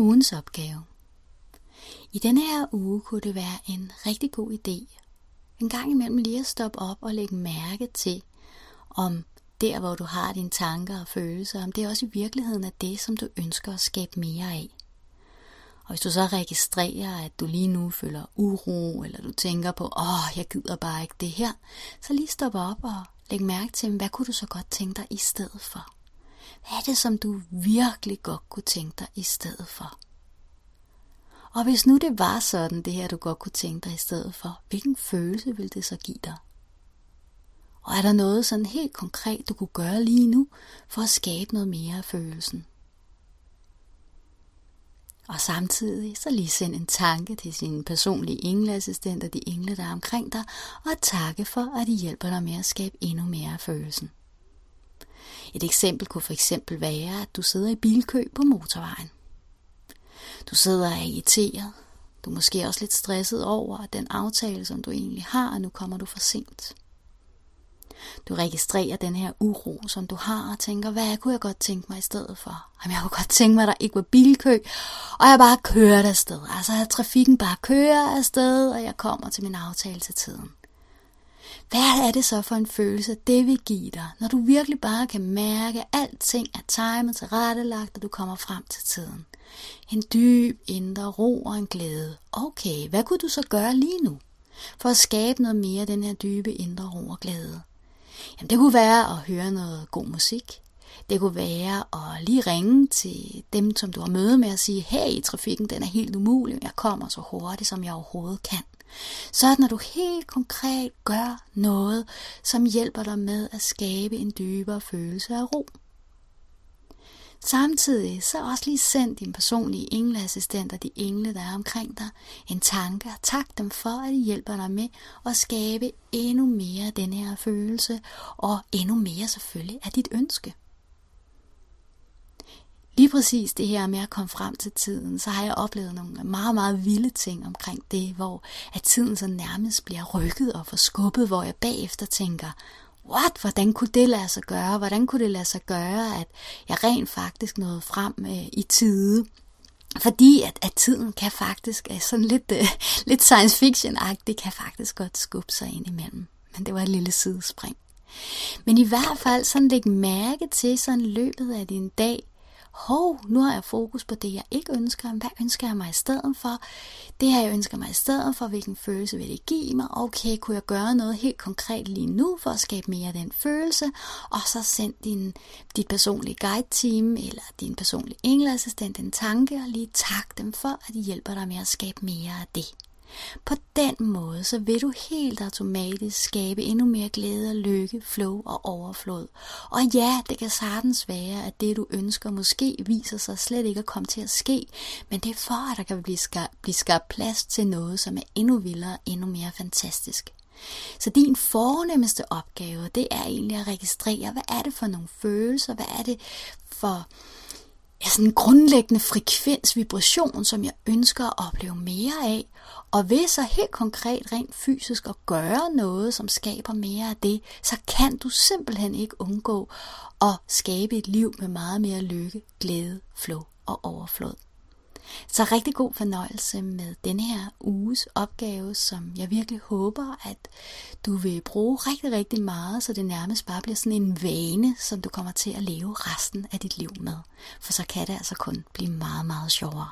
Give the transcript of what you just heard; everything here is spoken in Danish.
Ugens opgave. I denne her uge kunne det være en rigtig god idé en gang imellem lige at stoppe op og lægge mærke til, om der, hvor du har dine tanker og følelser, om det også i virkeligheden er det, som du ønsker at skabe mere af. Og hvis du så registrerer, at du lige nu føler uro, eller du tænker på, åh, jeg gider bare ikke det her, så lige stop op og læg mærke til, hvad kunne du så godt tænke dig i stedet for? Hvad er det, som du virkelig godt kunne tænke dig i stedet for? Og hvis nu det var sådan, det her du godt kunne tænke dig i stedet for, hvilken følelse ville det så give dig? Og er der noget sådan helt konkret, du kunne gøre lige nu, for at skabe noget mere af følelsen? Og samtidig så lige send en tanke til din personlige engleassistent og de engle, der er omkring dig, og takke for, at de hjælper dig med at skabe endnu mere af følelsen. Et eksempel kunne for eksempel være, at du sidder i bilkø på motorvejen. Du sidder og irriteret. Du er måske også lidt stresset over den aftale, som du egentlig har, og nu kommer du for sent. Du registrerer den her uro, som du har, og tænker, hvad kunne jeg godt tænke mig i stedet for? Jamen, jeg kunne godt tænke mig, at der ikke var bilkø, og jeg bare kører afsted. Altså, at trafikken bare kører afsted, og jeg kommer til min aftale til tiden. Hvad er det så for en følelse, det vil give dig, når du virkelig bare kan mærke, at alting er timet til rettelagt, og du kommer frem til tiden? En dyb indre ro og en glæde. Okay, hvad kunne du så gøre lige nu? For at skabe noget mere af den her dybe indre ro og glæde. Jamen, det kunne være at høre noget god musik. Det kunne være at lige ringe til dem, som du har møde med og sige, hey, trafikken den er helt umulig, jeg kommer så hurtigt, som jeg overhovedet kan. Så når du helt konkret gør noget, som hjælper dig med at skabe en dybere følelse af ro. Samtidig så også lige send din personlige engleassistent og de engle, der er omkring dig, en tanke og tak dem for, at de hjælper dig med at skabe endnu mere af den her følelse, og endnu mere selvfølgelig af dit ønske. Lige præcis det her med at komme frem til tiden, så har jeg oplevet nogle meget, meget vilde ting omkring det, hvor at tiden så nærmest bliver rykket og forskubbet, hvor jeg bagefter tænker, what, hvordan kunne det lade sig gøre? Hvordan kunne det lade sig gøre, at jeg rent faktisk nåede frem øh, i tide? Fordi at, at tiden kan faktisk, er sådan lidt, øh, lidt science fiction det kan faktisk godt skubbe sig ind imellem. Men det var et lille sidespring. Men i hvert fald sådan læg mærke til sådan løbet af din dag, hov, nu har jeg fokus på det, jeg ikke ønsker. Hvad ønsker jeg mig i stedet for? Det her, jeg ønsker mig i stedet for, hvilken følelse vil det give mig? Okay, kunne jeg gøre noget helt konkret lige nu for at skabe mere af den følelse? Og så send din, dit personlige guide-team eller din personlige engleassistent en tanke og lige tak dem for, at de hjælper dig med at skabe mere af det. På den måde, så vil du helt automatisk skabe endnu mere glæde og lykke, flow og overflod. Og ja, det kan sagtens være, at det du ønsker måske viser sig slet ikke at komme til at ske, men det er for, at der kan blive skabt, blive skabt plads til noget, som er endnu vildere, endnu mere fantastisk. Så din fornemmeste opgave, det er egentlig at registrere, hvad er det for nogle følelser, hvad er det for er sådan en grundlæggende frekvens, vibration, som jeg ønsker at opleve mere af. Og ved så helt konkret, rent fysisk at gøre noget, som skaber mere af det, så kan du simpelthen ikke undgå at skabe et liv med meget mere lykke, glæde, flow og overflod. Så rigtig god fornøjelse med denne her uges opgave, som jeg virkelig håber, at du vil bruge rigtig, rigtig meget, så det nærmest bare bliver sådan en vane, som du kommer til at leve resten af dit liv med. For så kan det altså kun blive meget, meget sjovere.